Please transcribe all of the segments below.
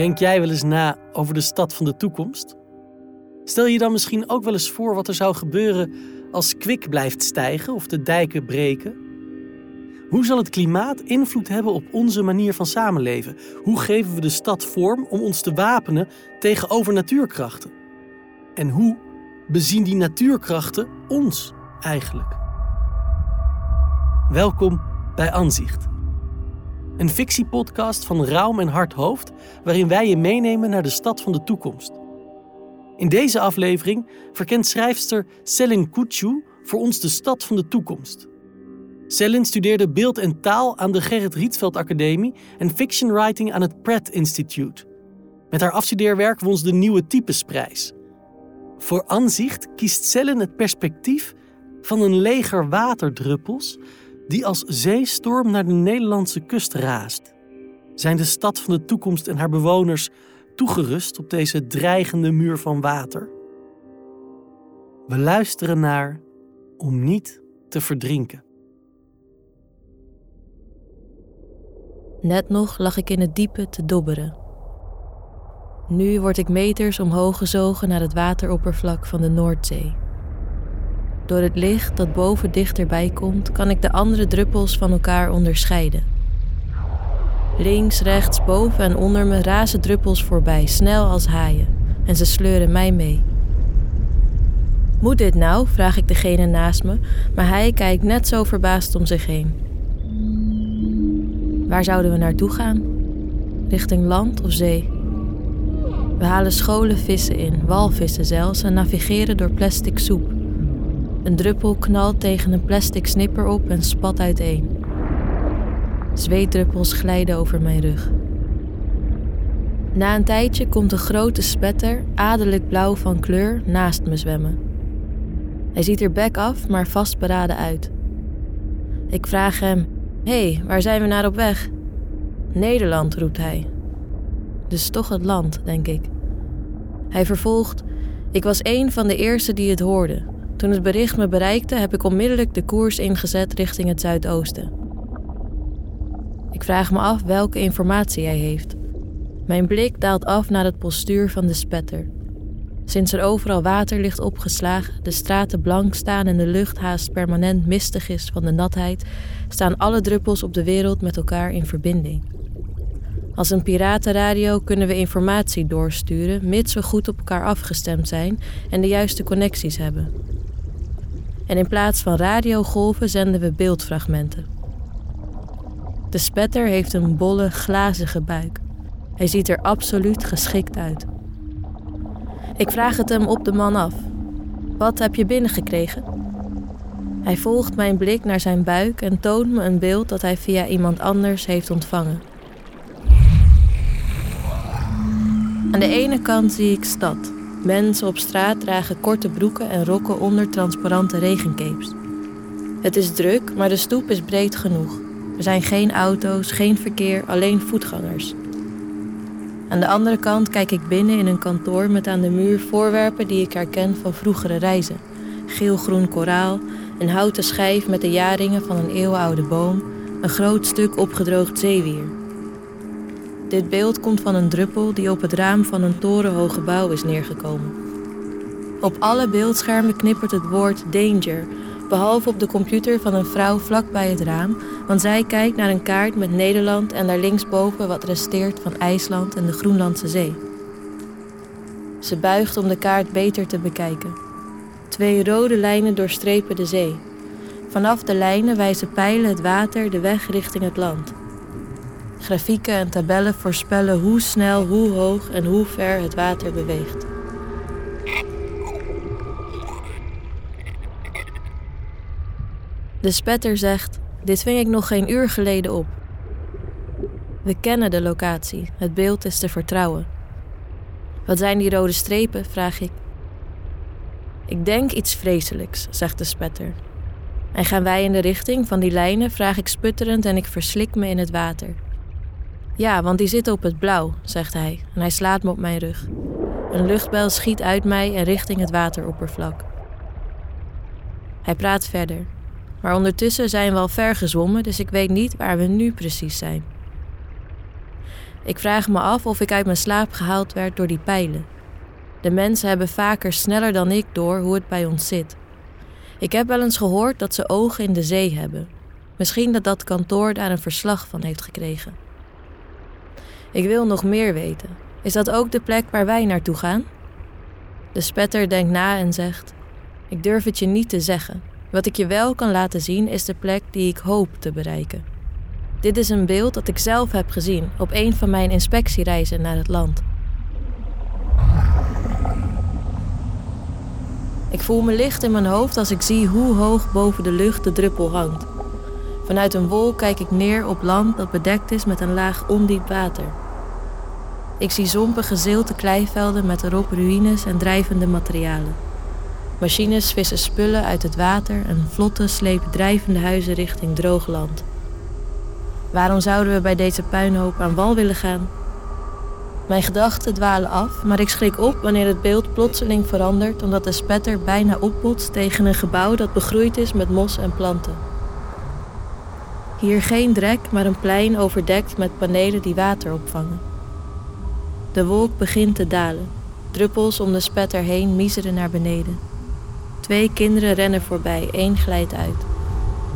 Denk jij wel eens na over de stad van de toekomst? Stel je dan misschien ook wel eens voor wat er zou gebeuren als kwik blijft stijgen of de dijken breken? Hoe zal het klimaat invloed hebben op onze manier van samenleven? Hoe geven we de stad vorm om ons te wapenen tegen overnatuurkrachten? En hoe bezien die natuurkrachten ons eigenlijk? Welkom bij Anzicht. Een fictiepodcast van Raum en Hart Hoofd, waarin wij je meenemen naar de stad van de toekomst. In deze aflevering verkent schrijfster Selin Kuchu voor ons de stad van de toekomst. Selin studeerde beeld en taal aan de Gerrit Rietveld Academie en fiction writing aan het Pratt Institute. Met haar afstudeerwerk won ze de Nieuwe Typesprijs. Voor Anzicht kiest Selin het perspectief van een leger waterdruppels die als zeestorm naar de Nederlandse kust raast. Zijn de stad van de toekomst en haar bewoners toegerust op deze dreigende muur van water? We luisteren naar Om niet te verdrinken. Net nog lag ik in het diepe te dobberen. Nu word ik meters omhoog gezogen naar het wateroppervlak van de Noordzee. Door het licht dat boven dichterbij komt, kan ik de andere druppels van elkaar onderscheiden. Links, rechts, boven en onder me razen druppels voorbij, snel als haaien, en ze sleuren mij mee. Moet dit nou? vraag ik degene naast me, maar hij kijkt net zo verbaasd om zich heen. Waar zouden we naartoe gaan? Richting land of zee? We halen scholen vissen in, walvissen zelfs, en navigeren door plastic soep. Een druppel knalt tegen een plastic snipper op en spat uiteen. Zweetdruppels glijden over mijn rug. Na een tijdje komt een grote spetter, adellijk blauw van kleur, naast me zwemmen. Hij ziet er bek af, maar vastberaden uit. Ik vraag hem: Hé, hey, waar zijn we naar op weg? Nederland, roept hij. Dus toch het land, denk ik. Hij vervolgt: Ik was een van de eerste die het hoorde. Toen het bericht me bereikte, heb ik onmiddellijk de koers ingezet richting het zuidoosten. Ik vraag me af welke informatie hij heeft. Mijn blik daalt af naar het postuur van de spetter. Sinds er overal water ligt opgeslagen, de straten blank staan en de lucht haast permanent mistig is van de natheid, staan alle druppels op de wereld met elkaar in verbinding. Als een piratenradio kunnen we informatie doorsturen, mits we goed op elkaar afgestemd zijn en de juiste connecties hebben. En in plaats van radiogolven zenden we beeldfragmenten. De spetter heeft een bolle, glazige buik. Hij ziet er absoluut geschikt uit. Ik vraag het hem op de man af. Wat heb je binnengekregen? Hij volgt mijn blik naar zijn buik en toont me een beeld dat hij via iemand anders heeft ontvangen. Aan de ene kant zie ik stad. Mensen op straat dragen korte broeken en rokken onder transparante regencapes. Het is druk, maar de stoep is breed genoeg. Er zijn geen auto's, geen verkeer, alleen voetgangers. Aan de andere kant kijk ik binnen in een kantoor met aan de muur voorwerpen die ik herken van vroegere reizen. Geelgroen koraal, een houten schijf met de jaringen van een eeuwenoude boom, een groot stuk opgedroogd zeewier. Dit beeld komt van een druppel die op het raam van een torenhoog gebouw is neergekomen. Op alle beeldschermen knippert het woord danger, behalve op de computer van een vrouw vlak bij het raam, want zij kijkt naar een kaart met Nederland en daar linksboven wat resteert van IJsland en de Groenlandse Zee. Ze buigt om de kaart beter te bekijken. Twee rode lijnen doorstrepen de zee. Vanaf de lijnen wijzen pijlen het water de weg richting het land. Grafieken en tabellen voorspellen hoe snel, hoe hoog en hoe ver het water beweegt. De spetter zegt: Dit ving ik nog geen uur geleden op. We kennen de locatie, het beeld is te vertrouwen. Wat zijn die rode strepen? vraag ik. Ik denk iets vreselijks, zegt de spetter. En gaan wij in de richting van die lijnen, vraag ik sputterend en ik verslik me in het water. Ja, want die zitten op het blauw, zegt hij en hij slaat me op mijn rug. Een luchtbel schiet uit mij en richting het wateroppervlak. Hij praat verder, maar ondertussen zijn we al ver gezwommen, dus ik weet niet waar we nu precies zijn. Ik vraag me af of ik uit mijn slaap gehaald werd door die pijlen. De mensen hebben vaker sneller dan ik door hoe het bij ons zit. Ik heb wel eens gehoord dat ze ogen in de zee hebben. Misschien dat dat kantoor daar een verslag van heeft gekregen. Ik wil nog meer weten. Is dat ook de plek waar wij naartoe gaan? De spetter denkt na en zegt: Ik durf het je niet te zeggen. Wat ik je wel kan laten zien is de plek die ik hoop te bereiken. Dit is een beeld dat ik zelf heb gezien op een van mijn inspectiereizen naar het land. Ik voel me licht in mijn hoofd als ik zie hoe hoog boven de lucht de druppel hangt. Vanuit een wolk kijk ik neer op land dat bedekt is met een laag ondiep water. Ik zie zompige zilte kleivelden met erop ruïnes en drijvende materialen. Machines vissen spullen uit het water en vlotten slepen drijvende huizen richting droog land. Waarom zouden we bij deze puinhoop aan wal willen gaan? Mijn gedachten dwalen af, maar ik schrik op wanneer het beeld plotseling verandert omdat de spetter bijna opbotst tegen een gebouw dat begroeid is met mos en planten. Hier geen drek, maar een plein overdekt met panelen die water opvangen. De wolk begint te dalen. Druppels om de spetter heen miseren naar beneden. Twee kinderen rennen voorbij, één glijdt uit.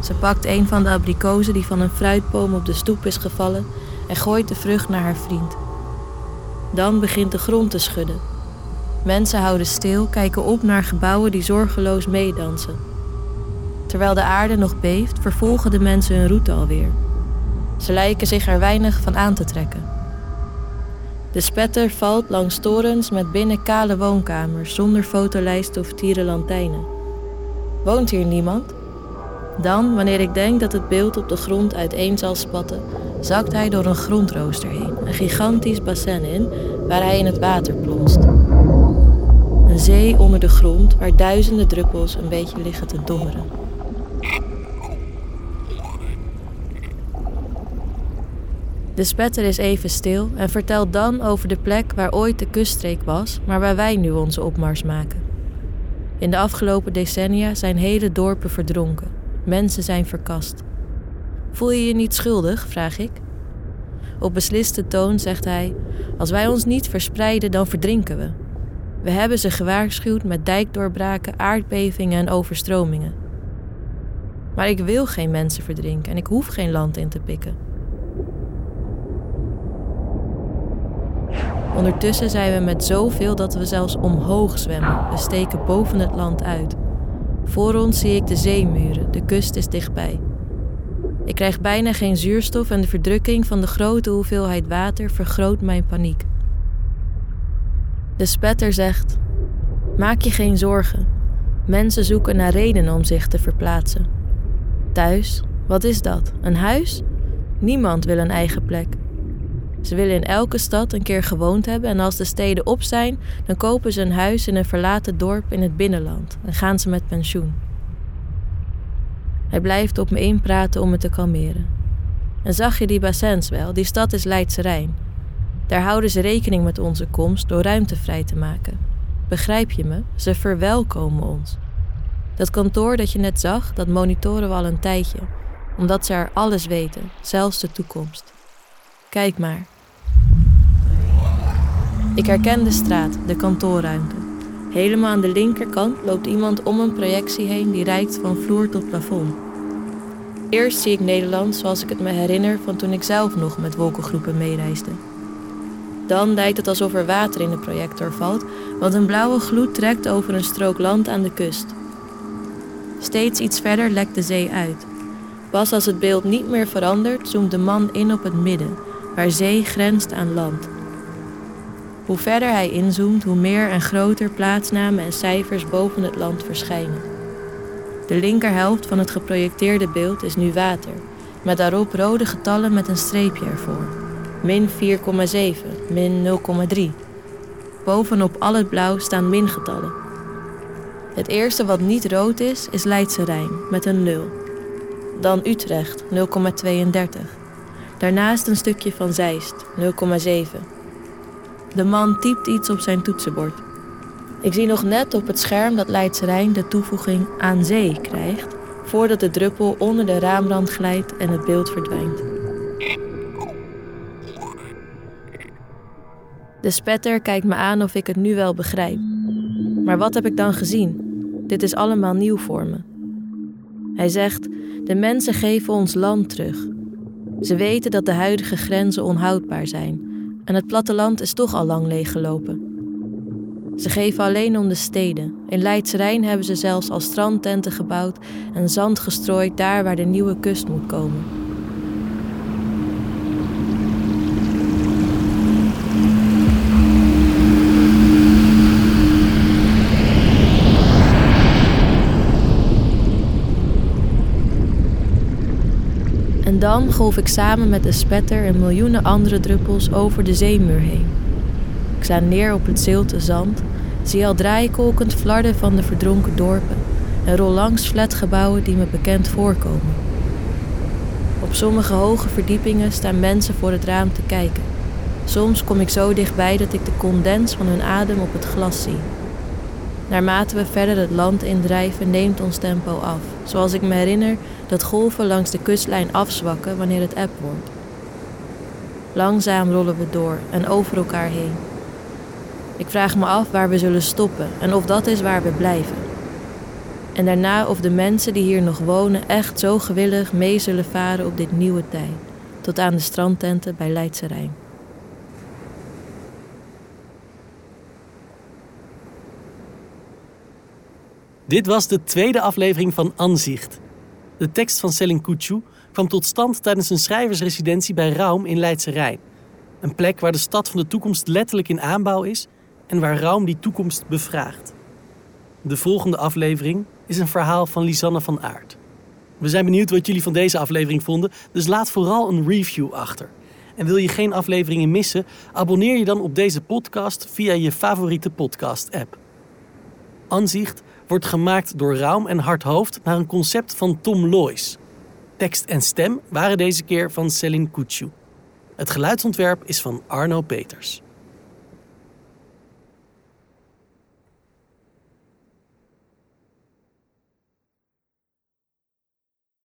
Ze pakt een van de abrikozen die van een fruitboom op de stoep is gevallen en gooit de vrucht naar haar vriend. Dan begint de grond te schudden. Mensen houden stil, kijken op naar gebouwen die zorgeloos meedansen. Terwijl de aarde nog beeft, vervolgen de mensen hun route alweer. Ze lijken zich er weinig van aan te trekken. De spetter valt langs torens met binnen kale woonkamers zonder fotolijst of tierenlantijnen. Woont hier niemand? Dan, wanneer ik denk dat het beeld op de grond uiteen zal spatten, zakt hij door een grondrooster heen, een gigantisch bassin in, waar hij in het water plonst. Een zee onder de grond waar duizenden druppels een beetje liggen te dommeren. De spetter is even stil en vertelt dan over de plek waar ooit de kuststreek was, maar waar wij nu onze opmars maken. In de afgelopen decennia zijn hele dorpen verdronken. Mensen zijn verkast. Voel je je niet schuldig? vraag ik. Op besliste toon zegt hij: Als wij ons niet verspreiden, dan verdrinken we. We hebben ze gewaarschuwd met dijkdoorbraken, aardbevingen en overstromingen. Maar ik wil geen mensen verdrinken en ik hoef geen land in te pikken. Ondertussen zijn we met zoveel dat we zelfs omhoog zwemmen. We steken boven het land uit. Voor ons zie ik de zeemuren, de kust is dichtbij. Ik krijg bijna geen zuurstof en de verdrukking van de grote hoeveelheid water vergroot mijn paniek. De spetter zegt: Maak je geen zorgen. Mensen zoeken naar redenen om zich te verplaatsen. Thuis, wat is dat? Een huis? Niemand wil een eigen plek. Ze willen in elke stad een keer gewoond hebben en als de steden op zijn, dan kopen ze een huis in een verlaten dorp in het binnenland en gaan ze met pensioen. Hij blijft op me inpraten om me te kalmeren. En zag je die bassins wel? Die stad is Leidse Rijn. Daar houden ze rekening met onze komst door ruimte vrij te maken. Begrijp je me? Ze verwelkomen ons. Dat kantoor dat je net zag, dat monitoren we al een tijdje, omdat ze er alles weten, zelfs de toekomst. Kijk maar. Ik herken de straat, de kantoorruimte. Helemaal aan de linkerkant loopt iemand om een projectie heen die reikt van vloer tot plafond. Eerst zie ik Nederland zoals ik het me herinner van toen ik zelf nog met wolkengroepen meereisde. Dan lijkt het alsof er water in de projector valt, want een blauwe gloed trekt over een strook land aan de kust. Steeds iets verder lekt de zee uit. Pas als het beeld niet meer verandert, zoomt de man in op het midden, waar zee grenst aan land. Hoe verder hij inzoomt, hoe meer en groter plaatsnamen en cijfers boven het land verschijnen. De linkerhelft van het geprojecteerde beeld is nu water, met daarop rode getallen met een streepje ervoor. Min 4,7, min 0,3. Bovenop al het blauw staan mingetallen. Het eerste wat niet rood is, is Leidse Rijn, met een 0. Dan Utrecht, 0,32. Daarnaast een stukje van Zeist, 0,7. De man typt iets op zijn toetsenbord. Ik zie nog net op het scherm dat Leidse Rijn de toevoeging aan zee krijgt, voordat de druppel onder de raamrand glijdt en het beeld verdwijnt. De spetter kijkt me aan of ik het nu wel begrijp. Maar wat heb ik dan gezien? Dit is allemaal nieuw voor me. Hij zegt: De mensen geven ons land terug. Ze weten dat de huidige grenzen onhoudbaar zijn en het platteland is toch al lang leeggelopen. Ze geven alleen om de steden. In Leidse Rijn hebben ze zelfs al strandtenten gebouwd en zand gestrooid daar waar de nieuwe kust moet komen. Golf ik samen met de spetter en miljoenen andere druppels over de zeemuur heen. Ik sta neer op het zilte zand, zie al draaikolkend flarden van de verdronken dorpen en rol langs flatgebouwen die me bekend voorkomen. Op sommige hoge verdiepingen staan mensen voor het raam te kijken. Soms kom ik zo dichtbij dat ik de condens van hun adem op het glas zie. Naarmate we verder het land indrijven, neemt ons tempo af. Zoals ik me herinner dat golven langs de kustlijn afzwakken wanneer het eb wordt. Langzaam rollen we door en over elkaar heen. Ik vraag me af waar we zullen stoppen en of dat is waar we blijven. En daarna of de mensen die hier nog wonen echt zo gewillig mee zullen varen op dit nieuwe tijd, tot aan de strandtenten bij Leidse Rijn. Dit was de tweede aflevering van Anzicht. De tekst van Selin Kuchu kwam tot stand tijdens een schrijversresidentie bij Raum in Leidse Rijn. Een plek waar de stad van de toekomst letterlijk in aanbouw is en waar Raum die toekomst bevraagt. De volgende aflevering is een verhaal van Lisanne van Aert. We zijn benieuwd wat jullie van deze aflevering vonden, dus laat vooral een review achter. En wil je geen afleveringen missen, abonneer je dan op deze podcast via je favoriete podcast-app. Anzicht wordt gemaakt door Raum en Harthoofd naar een concept van Tom Lois. Tekst en stem waren deze keer van Céline Coutu. Het geluidsontwerp is van Arno Peters.